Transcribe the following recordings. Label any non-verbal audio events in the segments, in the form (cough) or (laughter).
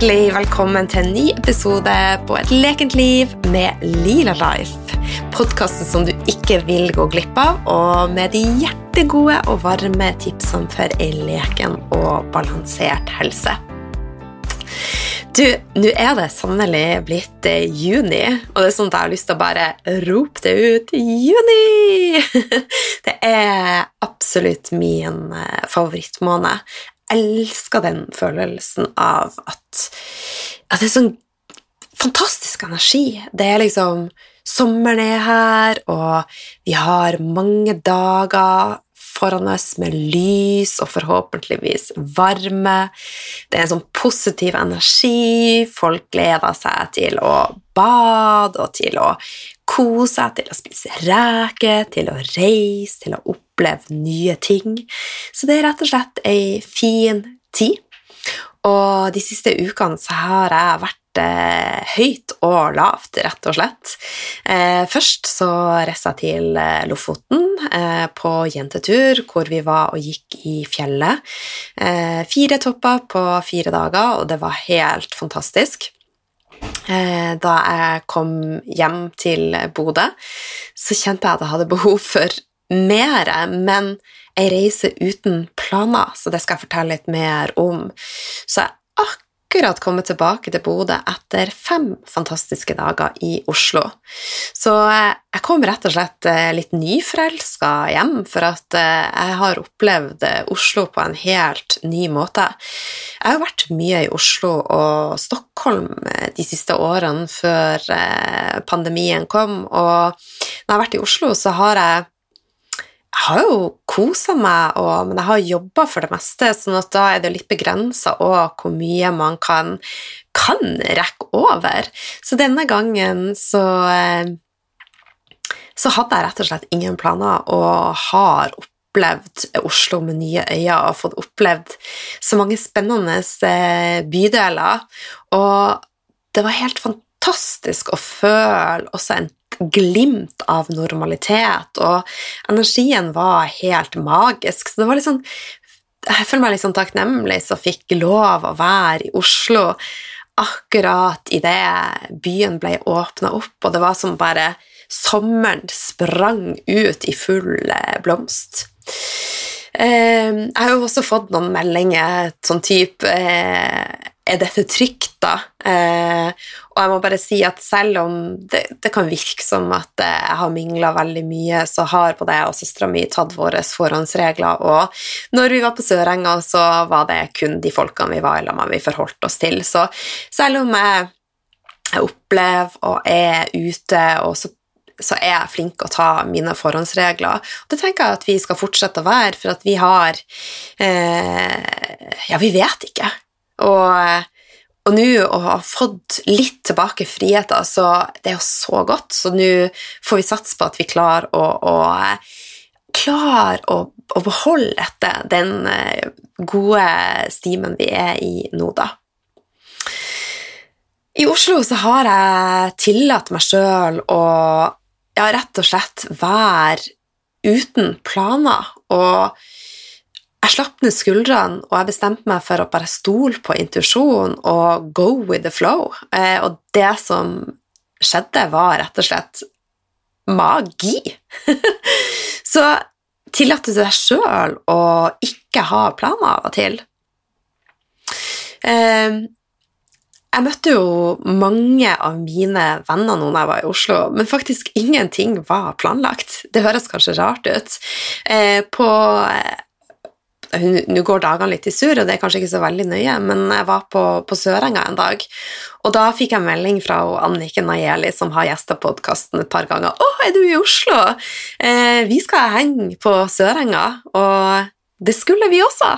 Hjertelig velkommen til en ny episode på Et lekent liv med Lila Life. Podkasten som du ikke vil gå glipp av, og med de hjertegode og varme tipsene for ei leken og balansert helse. Du, nå er det sannelig blitt eh, juni, og det er sånn at jeg har lyst til å bare rope det ut juni! (laughs) Det er absolutt min eh, favorittmåned elsker den følelsen av at, at det er sånn fantastisk energi. Det er liksom Sommeren er her, og vi har mange dager foran oss med lys og forhåpentligvis varme. Det er en sånn positiv energi. Folk gleder seg til å bade og til å kose seg, til å spise reker, til å reise, til å oppleve nye ting. Så det er rett og slett ei fin tid. Og de siste ukene så har jeg vært eh, høyt og lavt, rett og slett. Eh, først så reiste jeg til eh, Lofoten på jentetur, hvor vi var og gikk i fjellet. Fire topper på fire dager, og det var helt fantastisk. Da jeg kom hjem til Bodø, så kjente jeg at jeg hadde behov for mer, men ei reise uten planer, så det skal jeg fortelle litt mer om. Så jeg akkurat kommet tilbake til Bodø etter fem fantastiske dager i Oslo. Så eh, jeg kom rett og slett eh, litt nyforelska hjem, for at eh, jeg har opplevd Oslo på en helt ny måte. Jeg har vært mye i Oslo og Stockholm de siste årene før pandemien kom, og når jeg har vært i Oslo, så har jeg jeg har jo kosa meg, og, men jeg har jobba for det meste, sånn at da er det litt begrensa hvor mye man kan, kan, rekke over. Så denne gangen så eh, så hadde jeg rett og slett ingen planer, og har opplevd Oslo med nye øyne og fått opplevd så mange spennende eh, bydeler. Og det var helt fantastisk å føle også en glimt av normalitet, og energien var helt magisk. Så det var litt sånn Jeg føler meg litt sånn takknemlig som fikk lov å være i Oslo akkurat idet byen ble åpna opp, og det var som bare sommeren sprang ut i full eh, blomst. Eh, jeg har jo også fått noen meldinger sånn type eh, er dette trygt, da? Eh, og jeg må bare si at selv om det, det kan virke som at eh, jeg har mingla veldig mye, så har både jeg og søstera mi tatt våre forhåndsregler, og når vi var på Sørenga, så var det kun de folkene vi var i lag vi forholdt oss til. Så selv om jeg, jeg opplever og er ute, og så er jeg flink å ta mine forhåndsregler. Og det tenker jeg at vi skal fortsette å være, for at vi har eh, Ja, vi vet ikke. Og, og nå å ha fått litt tilbake friheten, så det er jo så godt. Så nå får vi satse på at vi klarer å, å, klarer å, å beholde dette, den eh, gode stimen vi er i nå, da. I Oslo så har jeg tillatt meg sjøl å ja, rett og slett være uten planer og jeg slapp ned skuldrene, og jeg bestemte meg for å bare stole på intuisjonen og go with the flow. Eh, og det som skjedde, var rett og slett magi. (laughs) Så tillater du deg sjøl å ikke ha planer av og til. Eh, jeg møtte jo mange av mine venner nå når jeg var i Oslo, men faktisk ingenting var planlagt. Det høres kanskje rart ut. Eh, på nå går dagene litt i surr, og det er kanskje ikke så veldig nøye, men jeg var på, på Sørenga en dag, og da fikk jeg melding fra Anniken Najeli, som har gjesta podkasten et par ganger. 'Å, er du i Oslo? Eh, vi skal henge på Sørenga.' Og det skulle vi også,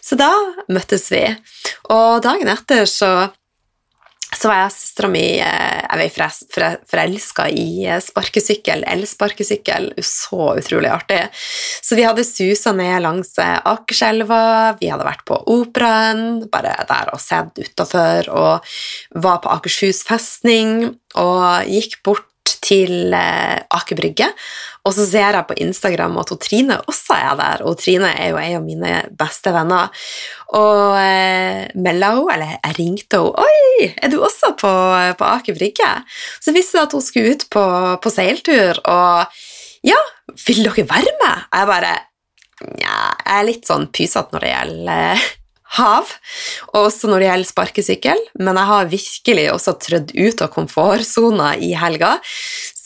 så da møttes vi. Og dagen etter så så var jeg og søstera mi eh, jeg var forelska i eh, sparkesykkel, elsparkesykkel. Så utrolig artig. Så vi hadde susa ned langs eh, Akerselva, vi hadde vært på Operaen, bare der og sett utafor, og var på Akershus festning, og gikk bort til Aker Brygge, og så ser jeg på Instagram at Trine også er der, og Trine er jo en av mine beste venner. Og eh, melda hun, eller jeg ringte henne 'Oi, er du også på, på Aker Brygge?' Så visste jeg at hun skulle ut på, på seiltur, og ja, vil dere være med? Jeg bare Nja, jeg er litt sånn pysete når det gjelder hav, også når det gjelder sparkesykkel, men jeg har virkelig også trødd ut av komfortsona i helga.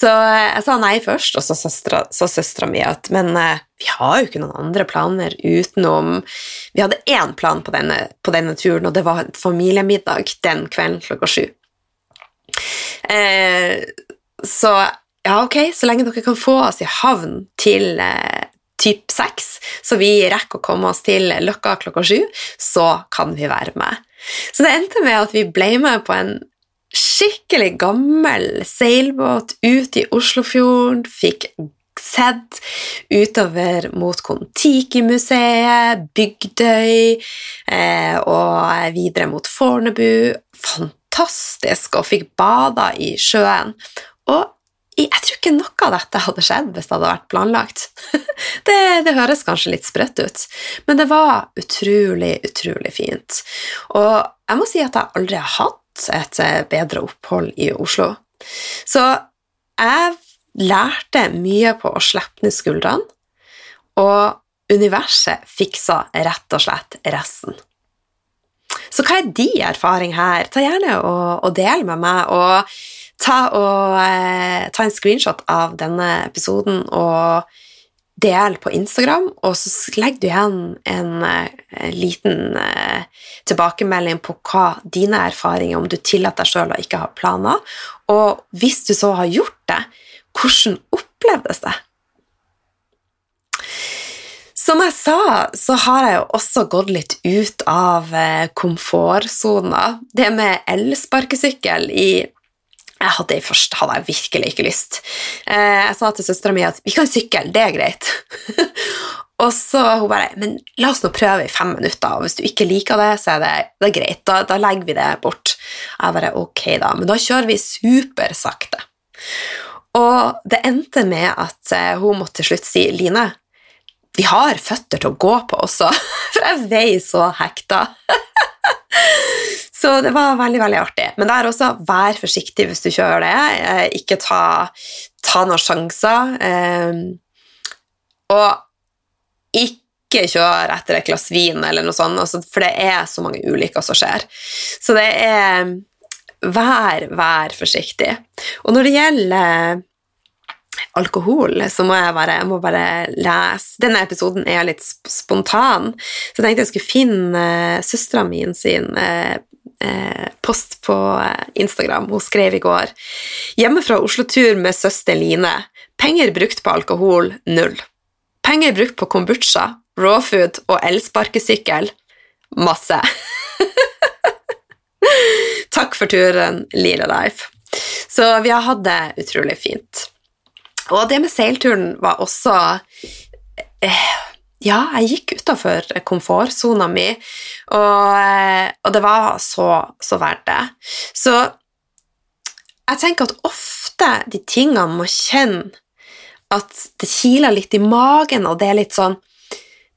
Så jeg sa nei først, og så sa søstera mi at men eh, vi har jo ikke noen andre planer utenom Vi hadde én plan på denne, på denne turen, og det var familiemiddag den kvelden klokka sju. Eh, så ja, ok, så lenge dere kan få oss i havn til eh, typ seks, så vi rekker å komme oss til Løkka klokka sju, så kan vi være med. Så det endte med at vi ble med på en skikkelig gammel seilbåt ut i Oslofjorden, fikk sett utover mot Kon-Tiki-museet, Bygdøy eh, og videre mot Fornebu. Fantastisk, og fikk bada i sjøen. Jeg tror ikke noe av dette hadde skjedd hvis det hadde vært planlagt. (laughs) Det, det, høres kanskje litt sprøtt ut, men det var utrolig, utrolig fint. Og jeg må si at jeg aldri har hatt et eh, bedre opphold i Oslo. Så jeg lærte mye på å slippe ned skuldrene, og universet fiksa rett og slett resten. Så hva er din erfaring her? Ta gjerne og, og del med meg. og ta, og, eh, ta en screenshot av denne episoden og del på Instagram, og så legger du igjen en, en eh, liten eh, tilbakemelding på hva dine erfaringer om du tillater deg sjøl å ikke ha planer, og hvis du så har gjort det, hvordan opplevdes det? Som jeg sa, så har jeg jo også gått litt ut av eh, komfortsona. Det med elsparkesykkel i jeg hadde Først hadde jeg virkelig ikke lyst. Eh, jeg sa til søstera mi at vi kan sykle, det er greit. (laughs) og så hun bare Men la oss nå prøve i fem minutter, og hvis du ikke liker det, så er det, det er greit. Da, da, legger vi det bort. Jeg bare ok, da. Men da kjører vi supersakte. Og det endte med at eh, hun måtte til slutt si Line, vi har føtter til å gå på også, (laughs) for jeg veier så hekta. (laughs) Så det var veldig veldig artig. Men der også, vær forsiktig hvis du kjører det. Eh, ikke ta, ta noen sjanser. Eh, og ikke kjør etter et glass vin eller noe sånt, altså, for det er så mange ulykker som skjer. Så det er Vær, vær forsiktig. Og når det gjelder alkohol, så må jeg bare, jeg må bare lese Denne episoden er litt spontan, så jeg tenkte jeg skulle finne uh, søstera mi sin Eh, post på eh, Instagram. Hun skrev i går Hjemme fra Oslo-tur med søster Line. Penger brukt på alkohol null. Penger brukt på kombucha, rawfood og elsparkesykkel masse. (laughs) Takk for turen, Lila Life. Så vi har hatt det utrolig fint. Og det med seilturen var også eh, ja, jeg gikk utafor komfortsona mi, og, eh, og, det var så, så verdt det. Så jeg tenker at ofte de tingene må kjenne at det kiler litt i magen, og det er litt sånn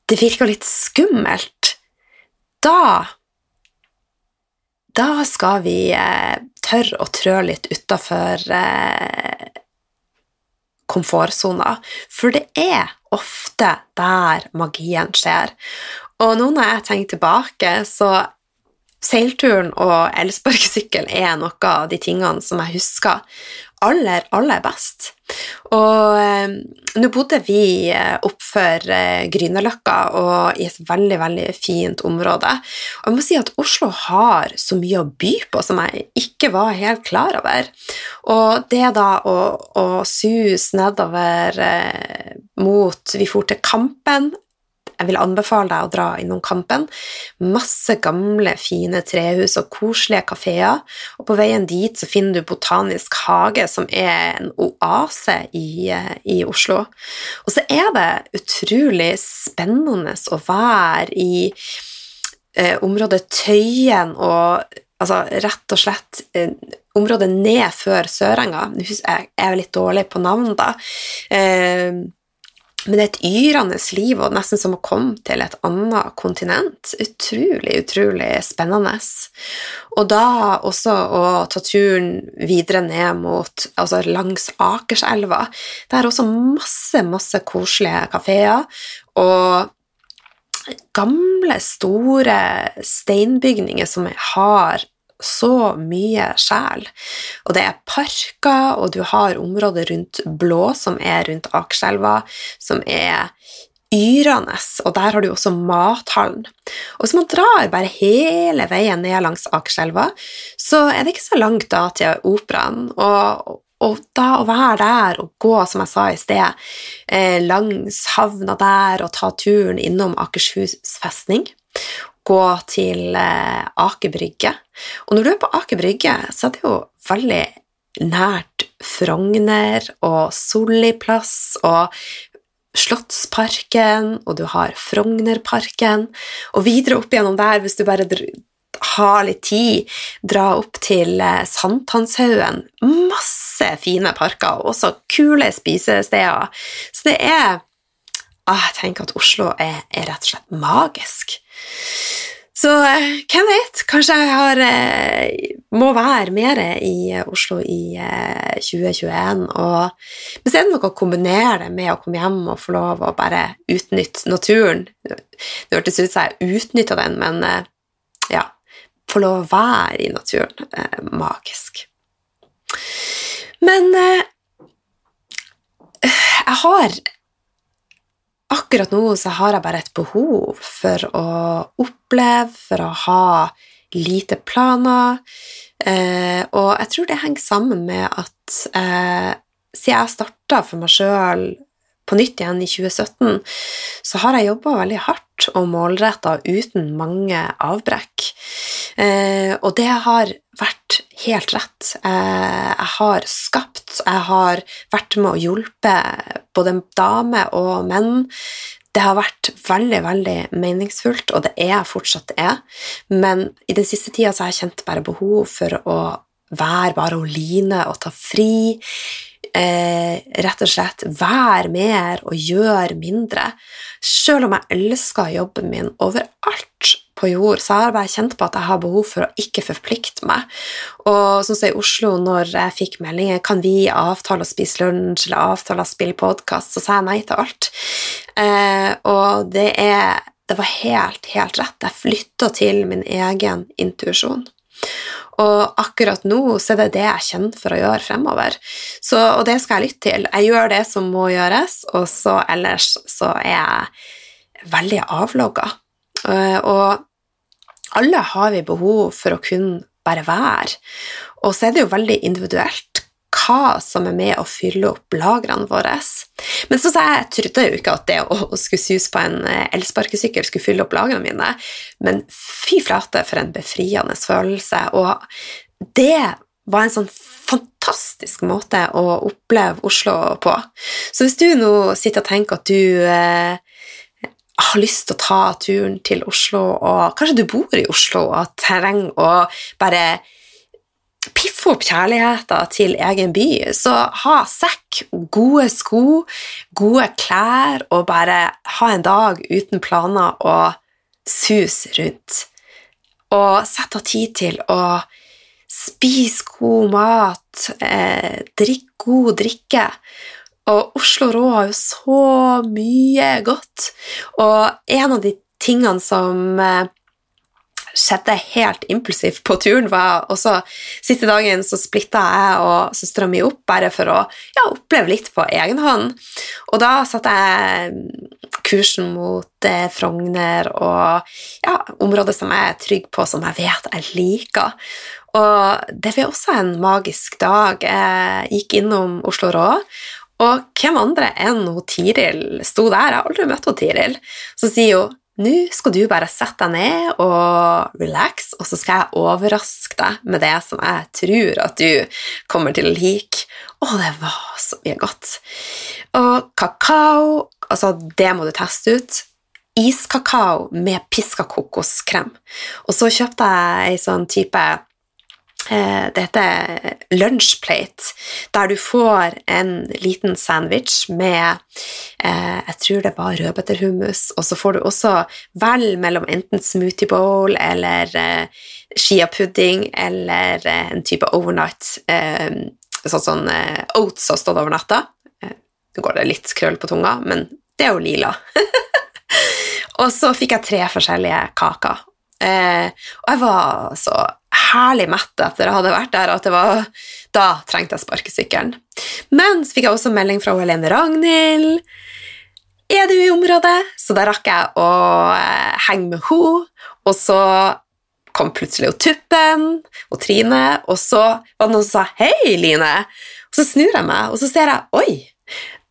Det virker litt skummelt. Da Da skal vi eh, tørre å trø litt utafor eh, komfortsona, for det er ofte der magien skjer. Og nå når jeg tenker tilbake, så seilturen og elsparkesykkel er noe av de tingene som jeg husker aller, aller best. Og eh, nå bodde vi eh, oppfor eh, Grünerløkka og i et veldig, veldig fint område. Og jeg må si at Oslo har så mye å by på som jeg ikke var helt klar over. Og det da å, å suse nedover eh, mot Vi for til Kampen jeg vil anbefale deg å dra innom Kampen. Masse gamle, fine trehus og koselige kafeer. Og på veien dit så finner du Botanisk hage, som er en oase i, i Oslo. Og så er det utrolig spennende å være i eh, området Tøyen og altså rett og slett eh, området ned før Sørenga. Jeg er litt dårlig på navn, da. Eh, men det er et yrende liv, og nesten som å komme til et annet kontinent. Utrolig, utrolig spennende. Og da også å ta turen videre ned mot, altså langs Akerselva. Det er også masse, masse koselige kafeer, og gamle, store steinbygninger som har så mye sjel. Og det er parker, og du har området rundt Blå, som er rundt Akerselva, som er yrende, og der har du også mathallen. Og hvis man drar bare hele veien ned langs Akerselva, så er det ikke så langt da til operaen. Og, og da å være der og gå, som jeg sa i sted, eh, langs havna der og ta turen innom Akershus festning, gå til eh, Aker Brygge. Og når du er på Aker Brygge, så er det jo veldig nært Frogner og Solli plass og Slottsparken, og du har Frognerparken, og videre opp gjennom der, hvis du bare har litt tid, dra opp til eh, Sankthanshaugen. Masse fine parker, og også kule spisesteder. Så det er ah, Jeg tenker at Oslo er, er rett og slett magisk. Så eh, hvem vet, kanskje jeg har, eh, må være mer i eh, Oslo i eh, 2021. Og, men så er det noe å kombinere det med å komme hjem og få lov å bare utnytte naturen. Det hørtes ut som jeg utnytta den, men eh, ja Få lov å være i naturen. Eh, magisk. Men eh, jeg har akkurat nå så har jeg bare et behov for å oppleve, for å ha lite planer. Eh, og jeg tror det henger sammen med at eh, siden jeg starta for meg sjøl på nytt igjen i 2017, så har jeg jobba veldig hardt og målretta uten mange avbrekk. Eh, og det har vært helt rett. Eh, jeg har skapt, jeg har vært med og hjulpet både damer og menn. Det har vært veldig, veldig meningsfullt, og det er fortsatt det. Men i den siste tida har jeg kjent bare behov for å være bare Oline og ta fri. Eh, rett og slett være mer og gjøre mindre. Selv om jeg elsker jobben min overalt på jord, så har jeg bare kjent på at jeg har behov for å ikke forplikte meg. Og sånn som i Oslo, når jeg fikk meldinger kan vi avtale å spise lunsj eller avtale å spille podkast, så sa jeg nei til alt. Eh, og det, er, det var helt, helt rett. Jeg flytta til min egen intuisjon. Og akkurat nå så er det det jeg kjenner for å gjøre fremover. Så, og det skal jeg lytte til. Jeg gjør det som må gjøres, og så ellers så er jeg veldig avlogga. Eh, Og alle har vi behov for å kunne bare være. Og så er det jo veldig individuelt hva som er med å fylle opp lagrene våre. Men så sa jeg, jeg trodde jo ikke at det å, skulle suse på en eh, elsparkesykkel skulle fylle opp lagrene mine, men fy flate for en befriende følelse. Og det var en sånn fantastisk måte å oppleve Oslo på. Så hvis du nå sitter og tenker at du eh, har lyst til å ta turen til Oslo, og kanskje du bor i Oslo og trenger å bare piffe opp kjærligheten til egen by, så ha sekk, gode sko, gode klær, og bare ha en dag uten planer og sus rundt. Og sett av tid til å spise god mat, eh, drikke god drikke. Og Oslo Rå har jo så mye godt. Og en av de tingene som eh, skjedde helt impulsivt på turen, var også Siste dagen så splitta jeg og søstera mi opp bare for å ja, oppleve litt på egen hånd. Og da satte jeg kursen mot eh, Frogner og ja, områder som jeg er trygg på, som jeg vet jeg liker. Og det ble også en magisk dag. Jeg gikk innom Oslo Rå, og hvem andre enn hun Tiril sto der? Jeg har aldri møtt hun Tiril. Så sier hun nå skal du bare sette deg ned og relax, og så skal jeg overraske deg med det som jeg tror at du kommer til å like. Å, det var så mye godt. Og kakao, altså det må du teste ut. iskakao med piska kokoskrem. Og så kjøpte jeg ei sånn type det heter lunchplate, der du får en liten sandwich med eh, Jeg tror det var rødbeterhummus, og så får du også vel mellom enten smoothie bowl eller eh, chiapudding eller eh, en type overnight eh, Sånn sånn eh, oats har stått over natta. Eh, Nå går det litt krøll på tunga, men det er jo lila. (laughs) og så fikk jeg tre forskjellige kaker. Eh, og jeg var så herlig mett etter jeg hadde vært der at det var, da trengte jeg sparkesykkelen. Men så fikk jeg også melding fra Helene Ragnhild. Er du i området? Så da rakk jeg å eh, henge med henne. Og så kom plutselig og Tuppen og Trine, og så var det noen som sa 'Hei, Line'. Og så snur jeg meg, og så ser jeg 'Oi,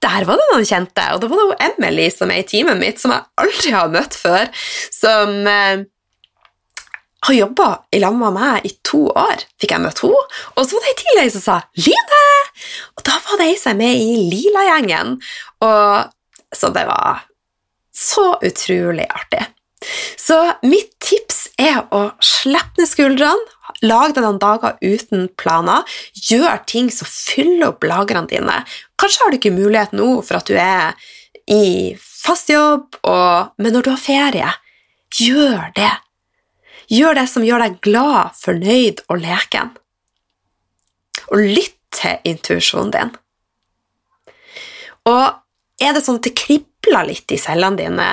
der var det noen kjente'. Og da var det jo Emily som er i teamet mitt, som jeg aldri har møtt før, som eh, har jobba i lag med meg i to år. Fikk jeg møtt henne. Og så var det ei til som sa 'Line'! Og da var det ei som er med i Lila-gjengen. Og Så det var så utrolig artig. Så mitt tips er å slippe ned skuldrene, lag deg noen dager uten planer, gjør ting som fyller opp lagrene dine. Kanskje har du ikke mulighet nå for at du er i fast jobb, og, men når du har ferie, gjør det. Gjør det som gjør deg glad, fornøyd og leken. Og lytt til intuisjonen din. Og er det sånn at det kribler litt i cellene dine,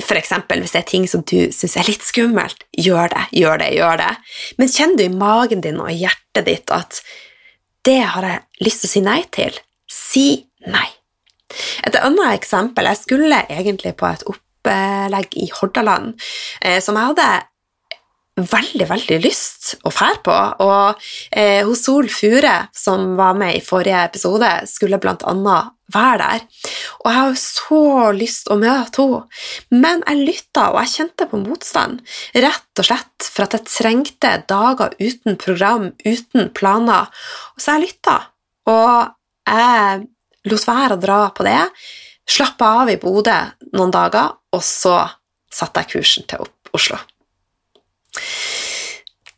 f.eks. hvis det er ting som du syns er litt skummelt, gjør det, gjør det, gjør det. Men kjenner du i magen din og i hjertet ditt at det har jeg lyst til å si nei til, si nei. Et annet eksempel Jeg skulle egentlig på et opplegg i Hordaland eh, som jeg hadde veldig, veldig lyst å fære på. Og eh, hos Sol Fure, som var med i forrige episode, skulle blant annet være der. Og jeg har så lyst å møte henne, men jeg lytta, og jeg kjente på motstand. Rett og slett for at jeg trengte dager uten program, uten planer. Så jeg lytta, og jeg lot være å dra på det. Slappa av i Bodø noen dager, og så satte jeg kursen til Oslo.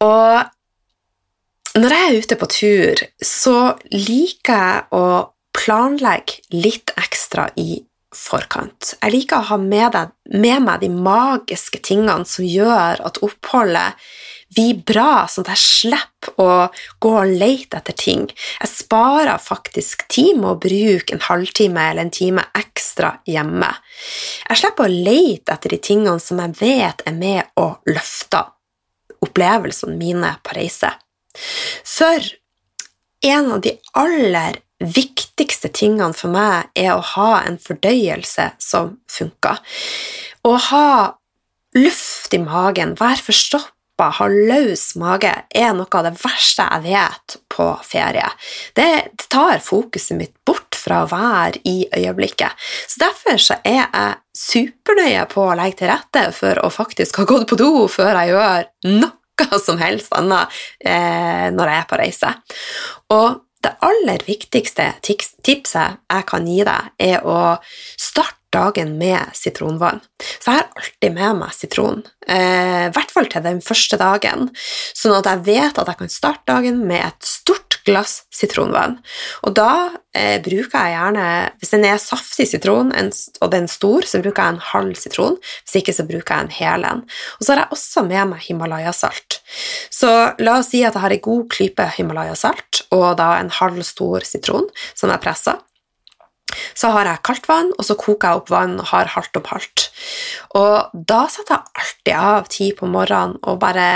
Og når jeg er ute på tur, så liker jeg å planlegge litt ekstra i forkant. Jeg liker å ha med, deg, med meg de magiske tingene som gjør at oppholdet blir bra, sånn at jeg slipper å gå og lete etter ting. Jeg sparer faktisk tid med å bruke en halvtime eller en time ekstra hjemme. Jeg slipper å lete etter de tingene som jeg vet er med og løfter opplevelsene mine på reise. For en av de aller viktigste tingene for meg er å ha en fordøyelse som funker. Å ha luft i magen, være forstoppa, ha løs mage, er noe av det verste jeg vet på ferie. Det, det tar fokuset mitt bort fra å være i øyeblikket. Så Derfor så er jeg supernøye på å legge til rette for å faktisk ha gått på do før jeg gjør noe som helst annet eh, når jeg er på reise. Og det aller viktigste tipset jeg kan gi deg, er å starte dagen med sitronvann. Så jeg har alltid med meg sitron, eh, i hvert fall til den første dagen, sånn at jeg vet at jeg kan starte dagen med et stort glass sitronvann. Og da eh, bruker jeg gjerne, hvis den er saftig sitron en, og den er stor, så bruker jeg en halv sitron, hvis ikke så bruker jeg en hel en. Og så har jeg også med meg Himalaya-salt. Så la oss si at jeg har en god klype Himalaya-salt og da en halv stor sitron som jeg presser. Så har jeg kaldt vann, og så koker jeg opp vann og har halvt opp halvt. Og da setter jeg alltid av tid på morgenen og bare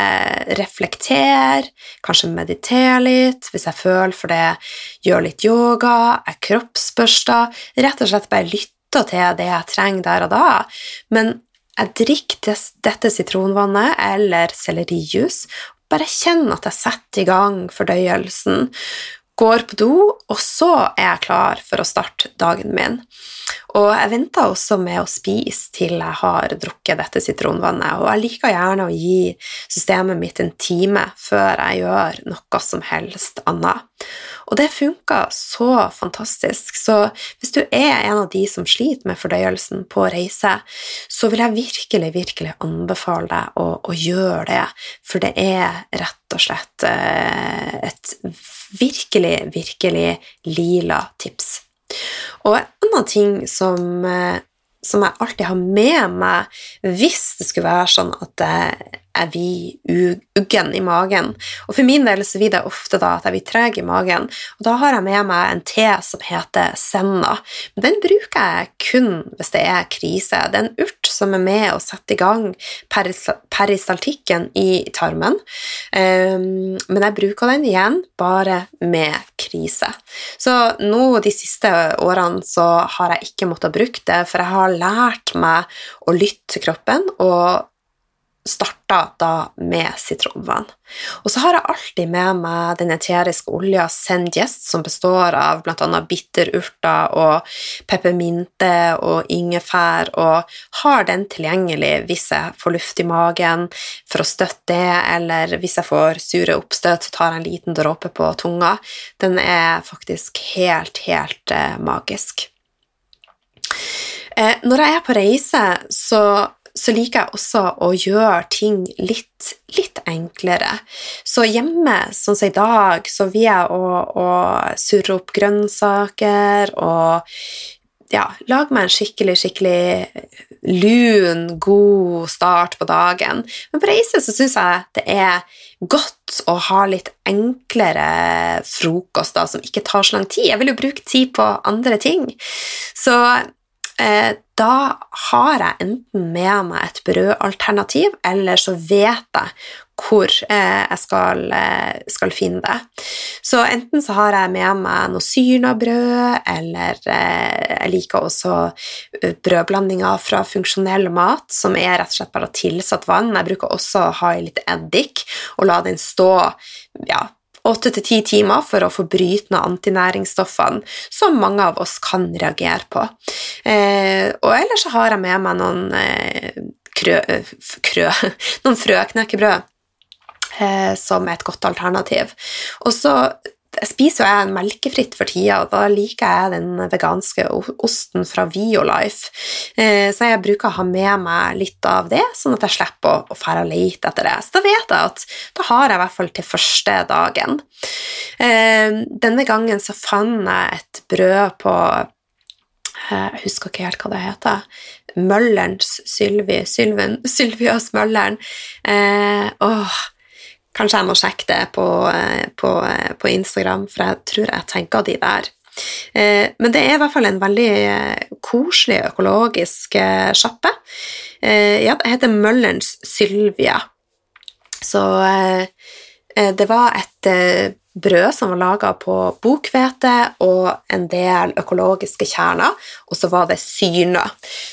reflekterer, kanskje mediterer litt hvis jeg føler for det, gjør litt yoga, jeg kroppsbørster, rett og slett bare lytter til det jeg trenger der og da. Men jeg drikker dette sitronvannet eller sellerijus, bare kjenn at jeg setter i gang fordøyelsen, går på do, og så er jeg klar for å starte dagen min. Og jeg venter også med å spise til jeg har drukket dette sitronvannet, og jeg liker gjerne å gi systemet mitt en time før jeg gjør noe som helst annet. Og det funka så fantastisk, så hvis du er en av de som sliter med fordøyelsen på reise, så vil jeg virkelig, virkelig anbefale deg å, å gjøre det, for det er rett og slett eh, et virkelig, virkelig lila tips. Og en annen ting som, eh, som jeg alltid har med meg hvis det skulle være sånn at jeg er vi uggen i magen. Og for min del så blir det ofte da at jeg blir treg i magen, og da har jeg med meg en te som heter Senna. Men den bruker jeg kun hvis det er krise. Det er en urt som er med å sette i gang peristaltikken i tarmen, um, men jeg bruker den igjen bare med krise. Så nå de siste årene så har jeg ikke måttet bruke det, for jeg har lært meg å lytte til kroppen og starta da med sitronvann. Og så har jeg alltid med meg den eteriske olja Sendjest, som består av bl.a. bitterurter og peppermynte og ingefær, og har den tilgjengelig hvis jeg får luft i magen for å støtte det, eller hvis jeg får sure oppstøt, så tar jeg en liten dråpe på tunga. Den er faktisk helt, helt eh, magisk. Eh, når jeg er på reise, så så liker jeg også å gjøre ting litt, litt enklere. Så hjemme, sånn som i dag, så vil jeg å, å surre opp grønnsaker og ja, lage meg en skikkelig, skikkelig lun, god start på dagen. Men på reise så syns jeg det er godt å ha litt enklere frokoster som ikke tar så lang tid. Jeg vil jo bruke tid på andre ting. Så da har jeg enten med meg et brødalternativ, eller så vet jeg hvor eh, jeg skal, eh, skal, finne det. Så enten så har jeg med meg noe syrnabrød, eller jeg liker også brødblandinger fra funksjonell mat, som er rett og slett bare tilsatt vann. Jeg bruker også å ha i litt eddik og la den stå ja, åtte til ti timer for å få bryte ned antinæringsstoffene som mange av oss kan reagere på. Eh, og ellers så har jeg med meg noen eh, krø, krø, (laughs) noen frøknekkebrød eh, som er et godt alternativ. Og så jeg spiser jo jeg melkefritt for tida, og da liker jeg den veganske osten fra Violife. Eh, så jeg bruker å ha med meg litt av det, sånn at jeg slipper å, fære og lete etter det. Så da vet jeg at da har jeg i hvert fall til første dagen. Eh, denne gangen så fant jeg et brød på eh, jeg husker ikke helt hva det heter. Møllerens Sylvi Sylvias Mølleren. Eh, åh, Kanskje jeg må sjekke det på, eh, på, eh, på Instagram, for jeg tror jeg tenker de der. Eh, men det er i hvert fall en veldig koselig økologisk sjappe. Ja, det heter Møllerens Sylvia. Så det var et brød som var laga på bokhvete og en del økologiske kjerner, og så var det syrna.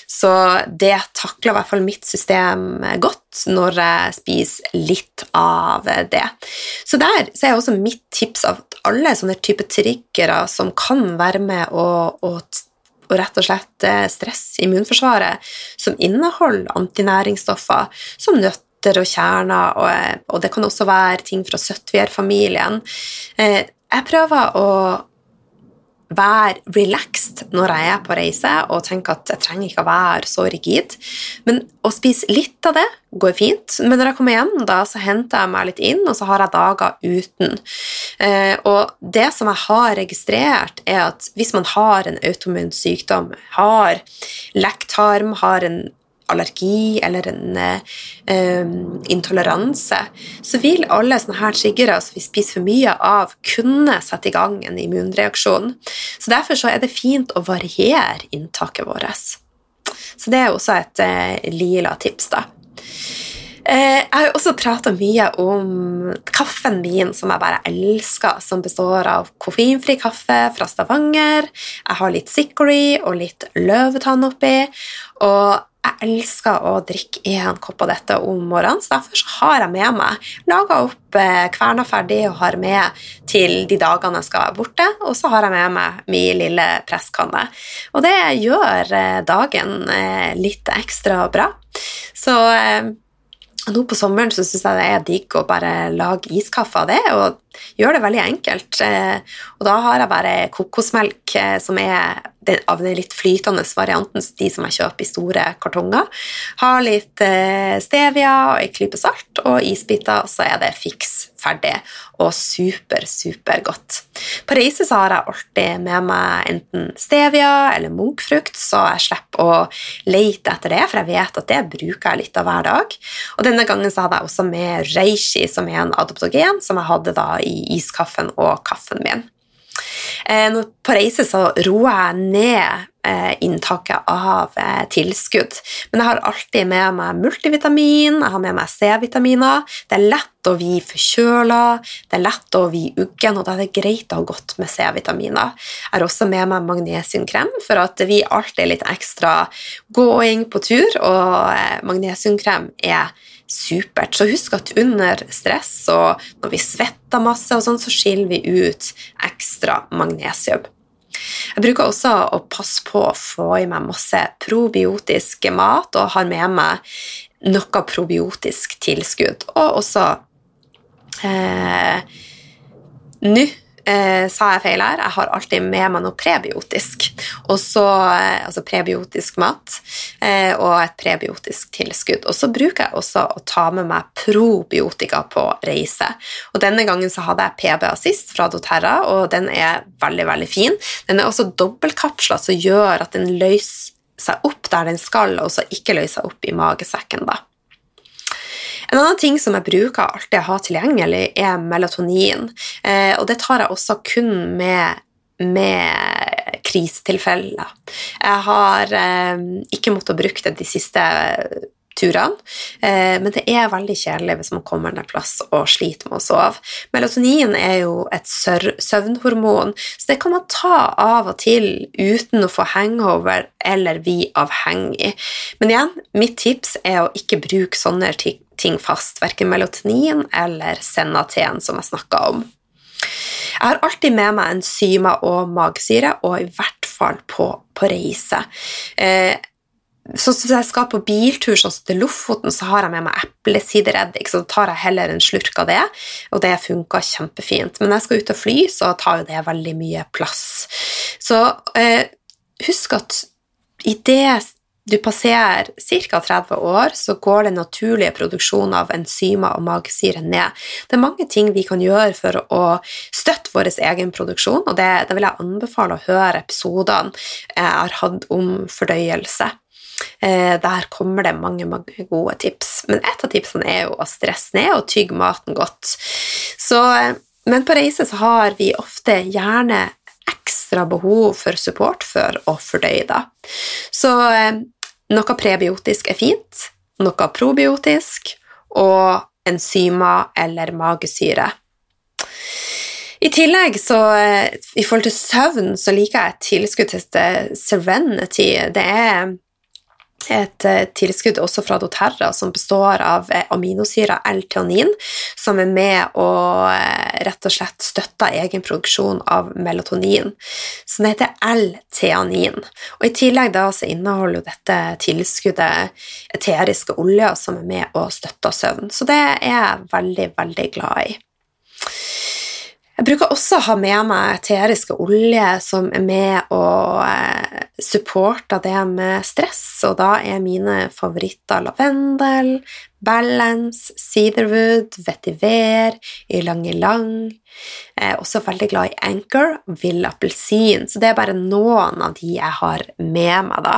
Så det takler i hvert fall mitt system godt når jeg spiser litt av det. Så der så er også mitt tips av alle sånne typer triggere som kan være med å, å og rett og slett stress i immunforsvaret, som inneholder antinæringsstoffer som nøtt nøtter og kjerner, og, og, det kan også være ting fra Søtvier-familien. Eh, jeg prøver å være relaxed når jeg er på reise, og tenke at jeg trenger ikke å være så rigid. Men å spise litt av det går fint. Men når jeg kommer hjem, da, så henter jeg meg litt inn, og så har jeg dager uten. Eh, og det som jeg har registrert, er at hvis man har en autoimmun sykdom, har lekktarm, har en allergi eller en um, intoleranse, så vil alle sånne her triggere som vi spiser for mye av, kunne sette i gang en immunreaksjon. Så Derfor så er det fint å variere inntaket vårt. Så det er også et uh, lila tips, da. Eh, jeg har også prata mye om kaffen min, som jeg bare elsker, som består av koffeinfri kaffe fra Stavanger. Jeg har litt Sikori og litt løvetann oppi. Og jeg elsker å drikke én kopp av dette om morgenen, så derfor så har jeg med meg laga opp eh, kverna ferdig og har med til de dagene jeg skal borte, og så har jeg med meg min lille presskanne. Og det gjør eh, dagen eh, litt ekstra bra. Så nå på sommeren så syns jeg det er digg å bare lage iskaffe av det, og gjøre det veldig enkelt. Og da har jeg bare kokosmelk, som er av den litt flytende varianten, de som jeg kjøper i store kartonger. Har litt eh, stevia og ei klype salt og isbiter, så er det fiks ferdig og super, super godt. På reise så har jeg alltid med meg enten stevia eller munkfrukt, så jeg slipper å leite etter det, for jeg vet at det bruker jeg litt av hver dag. Og denne gangen så hadde jeg også med reishi, som er en adoptogen, som jeg hadde da i iskaffen og kaffen min. Eh, på reise så roer jeg ned eh, inntaket av eh, tilskudd. Men jeg har alltid med meg multivitamin, jeg har med meg C-vitaminer. Det er lett å bli forkjøla, det er lett å bli uggen, og da er det greit å ha godt med C-vitaminer. Jeg har også med meg magnesiumkrem, for at vi alltid er litt ekstra gåing på tur, og magnesiumkrem er supert. Så husk at under stress og når vi svetter masse, og sånn, så skiller vi ut ekstra magnesium. Jeg bruker også å passe på å få i meg masse probiotisk mat og har med meg noe probiotisk tilskudd. Og også eh, Nå eh, sa jeg feil her. Jeg har alltid med meg noe prebiotisk. Også, eh, altså prebiotisk mat eh, og et prebiotisk tilskudd. Og så bruker jeg også å ta med meg probiotika på reise. Og Denne gangen så hadde jeg PB Assist fra doTERRA, og den er veldig veldig fin. Den er også dobbeltkapsla, som gjør at den løser seg opp der den skal, og så ikke løser seg opp i magesekken. da. En annen ting som jeg bruker alltid å ha tilgjengelig, er melatonin. Eh, og det tar jeg også kun med, med krisetilfeller. Jeg har eh, ikke måttet bruke det de siste turene. Eh, men det er veldig kjedelig hvis man kommer en plass og sliter med å sove. Melatonin er jo et søvnhormon, så det kan man ta av og til uten å få hangover eller bli avhengig. Men igjen, mitt tips er å ikke bruke sånne ting fast, verken melatonin eller Senaten, som jeg snakka om. Jeg har alltid med meg enzymer og magsyre, og i hvert fall på, på reise. Eh, Sånn hvis jeg skal på biltur sånn til Lofoten, så har jeg med meg eplesidereddik, så da tar jeg heller en slurk av det, og det funker kjempefint. Men når jeg skal ut og fly, så tar jo det veldig mye plass. Så eh, husk at idet du passerer ca. 30 år, så går den naturlige produksjonen av enzymer og magesyre ned. Det er mange ting vi kan gjøre for å støtte vår egen produksjon, og det, det vil jeg anbefale å høre episodene jeg har hatt om fordøyelse. Eh, der kommer det mange, mange gode tips. Men et av tipsene er jo å stresse ned og tygge maten godt. Så, eh, men på reise så har vi ofte gjerne ekstra behov for support for å fordøye det. Så eh, noe prebiotisk er fint, noe probiotisk og enzymer eller magesyre. I tillegg så, i forhold til søvn, så liker jeg et tilskudd til Serenity. Det er et eh, tilskudd også fra doTERRA som består av eh, aminosyra L-teanin, som er med og eh, rett og slett støtter egen produksjon av melatonin. Så det heter L-teanin. Og I tillegg da så inneholder dette tilskuddet eteriske oljer som er med og støtter søvn. Så det er jeg veldig, veldig glad i. Jeg bruker også å ha med meg eteriske olje som er med og eh, supporter det med stress, og da er mine favoritter lavendel, Balance, Cedarwood, Vetiver, Ylang Ylang. Jeg er også veldig glad i Anchor og Vill appelsin, så det er bare noen av de jeg har med meg. da.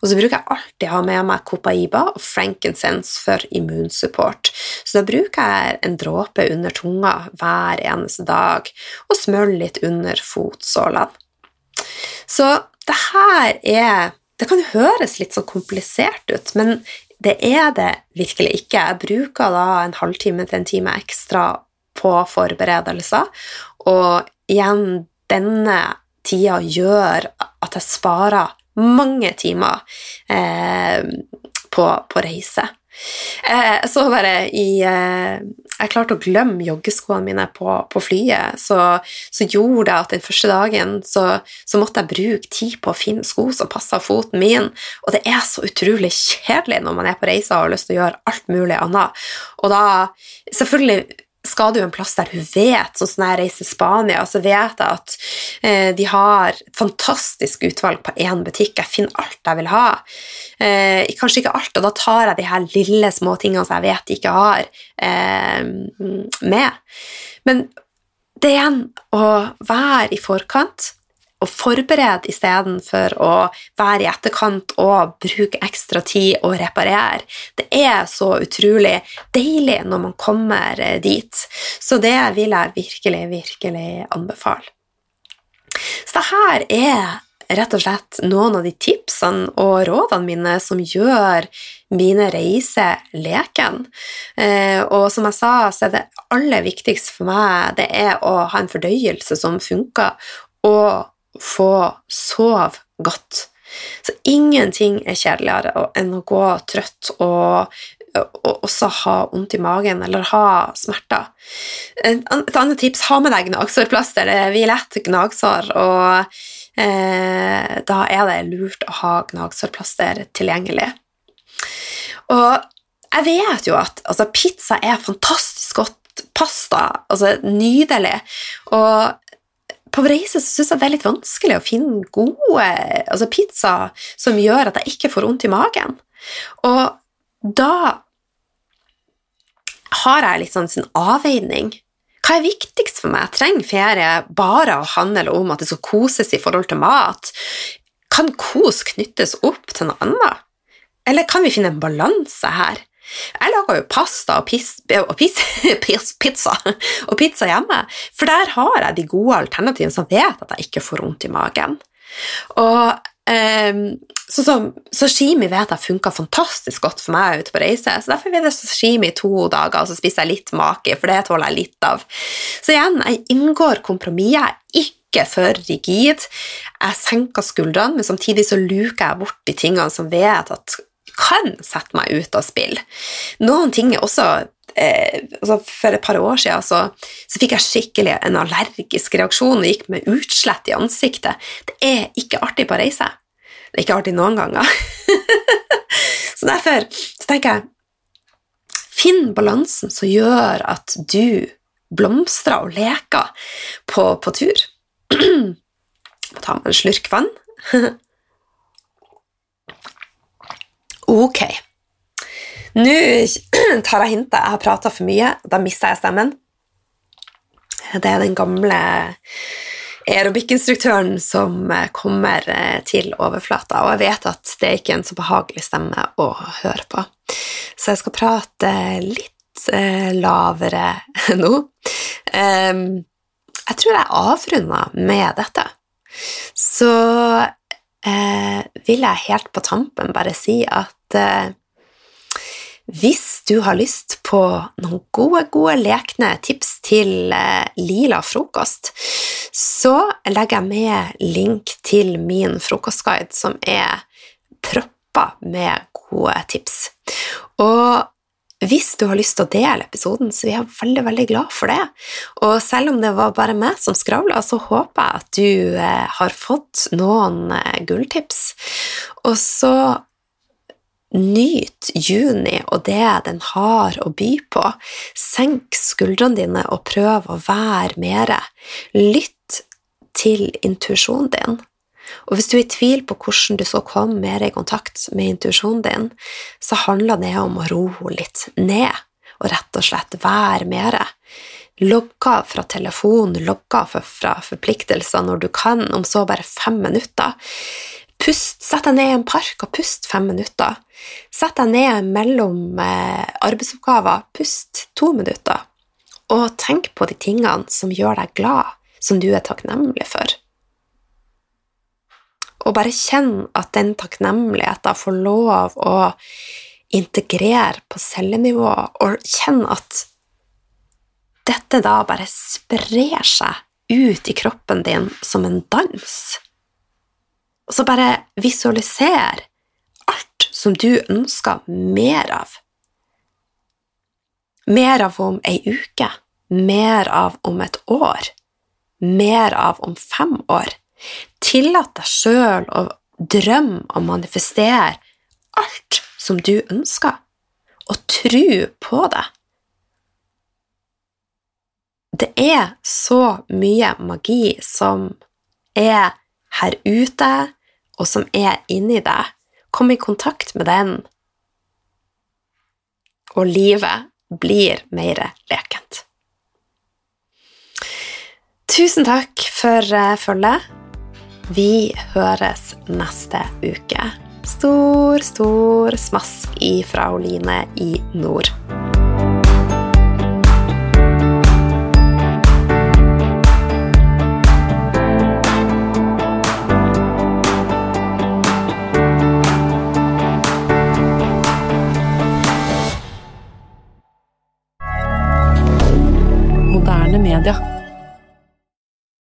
Og så bruker jeg alltid ha med meg Copaiba og frankincense for immunsupport. Så da bruker jeg en dråpe under tunga hver eneste dag og smører litt under fotsålene. Så det her er Det kan høres litt sånn komplisert ut, men det er det virkelig ikke. Jeg bruker da en halvtime til en time ekstra på forberedelser, og igjen, denne tida gjør at jeg sparer mange timer eh, på, på reise. Eh, så bare i eh, Jeg klarte å glemme joggeskoene mine på, på flyet, så, så, gjorde det at den første dagen så, så, måtte jeg bruke tid på å finne sko som passa foten min, og det er så utrolig kjedelig når man er på reise og har lyst til å gjøre alt mulig annet. Og da Selvfølgelig skal du en plass der hun vet, sånn som jeg reiser til Spania, så vet jeg at eh, de har et fantastisk utvalg på én butikk. Jeg finner alt jeg vil ha. Eh, kanskje ikke alt, og da tar jeg de her lille små tingene som jeg vet de ikke har, eh, med. Men det igjen å være i forkant å forberede istedenfor å være i etterkant og bruke ekstra tid og reparere. Det er så utrolig deilig når man kommer eh, dit, så det vil jeg virkelig, virkelig anbefale. Så det her er rett og slett noen av de tipsene og rådene mine som gjør mine reiser leken. Eh, og som jeg sa, så er det aller viktigste for meg det er å ha en fordøyelse som funker, og få sove godt. Så ingenting er kjedeligere enn å gå trøtt og, og også ha vondt i magen eller ha smerter. Et annet tips ha med deg gnagsårplaster. Det er lett gnagsår, og eh, da er det lurt å ha gnagsårplaster tilgjengelig. Og jeg vet jo at altså, pizza er fantastisk godt pasta, altså nydelig, og på reise så syns jeg det er litt vanskelig å finne gode altså pizza som gjør at jeg ikke får vondt i magen. Og da har jeg litt sånn sin avveining. Hva er viktigst for meg? Trenger ferie bare å handle om at det skal koses i forhold til mat? Kan kos knyttes opp til noe annet? Eller kan vi finne en balanse her? Jeg lager jo pasta og, pis, og pis, (laughs) pis, pizza, og pizza hjemme, for der har jeg de gode alternativene som vet at jeg ikke får vondt i magen. Og um, Sånn som Sashimi vet jeg funka fantastisk godt for meg ute på reise, så derfor blir det sashimi i to dager, og så spiser jeg litt maki, for det tåler jeg litt av. Så igjen, jeg inngår kompromiss. Jeg er ikke for rigid. Jeg senker skuldrene, men samtidig så luker jeg bort de tingene som vet at kan sette meg ut av spill. Noen ting er også eh, altså For et par år siden så, så, fikk jeg skikkelig en allergisk reaksjon og gikk med utslett i ansiktet. Det er ikke artig på reise. Det er ikke artig noen ganger. (laughs) så derfor så tenker jeg Finn balansen som gjør at du blomstrer og leker på, på tur. (clears throat) Ta med en slurk vann. (laughs) Ok. Nå (clears throat) tar jeg hintet. Jeg har prata for mye. Da mister jeg stemmen. Det er den gamle aerobic-instruktøren som kommer eh, til overflata, og jeg vet at det er ikke en så behagelig stemme å høre på. Så jeg skal prate litt eh, lavere (laughs) nå. Jeg tror jeg avrunder med dette. Så eh, vil jeg helt på tampen bare si at eh, hvis du har lyst på noen gode, gode lekne tips til eh, lila frokost, så legger jeg med link til min frokostguide, som er proppa med gode tips. Og hvis du har lyst til å dele episoden, så er jeg veldig veldig glad for det. Og selv om det var bare meg som skravla, så håper jeg at du eh, har fått noen gulltips. Og så Nyt juni og det den har å by på. Senk skuldrene dine og prøv å være mere. Lytt til intuisjonen din. Og hvis du er i tvil på hvordan du skal komme mer i kontakt med intuisjonen din, så handler det om å roe litt ned og rett og slett være mere. Logg av fra telefonen, logg av fra forpliktelser når du kan, om så bare fem minutter. Pust, Sett deg ned i en park og pust fem minutter. Sett deg ned mellom eh, arbeidsoppgaver, pust to minutter. Og tenk på de tingene som gjør deg glad, som du er takknemlig for. Og bare kjenn at den takknemligheten får lov å integrere på cellenivå, og kjenn at dette da bare sprer seg ut i kroppen din som en dans. Og så bare visualiser alt som du ønsker mer av. Mer av om ei uke, mer av om et år, mer av om fem år. Tillat deg sjøl å drømme og manifestere alt som du ønsker, og tro på det. Det er så mye magi som er her ute, og som er inni deg. Kom i kontakt med den, og livet blir mer lekent. Tusen takk for eh, følget. Vi høres neste uke. Stor, stor smask ifra Oline i nord. Canada.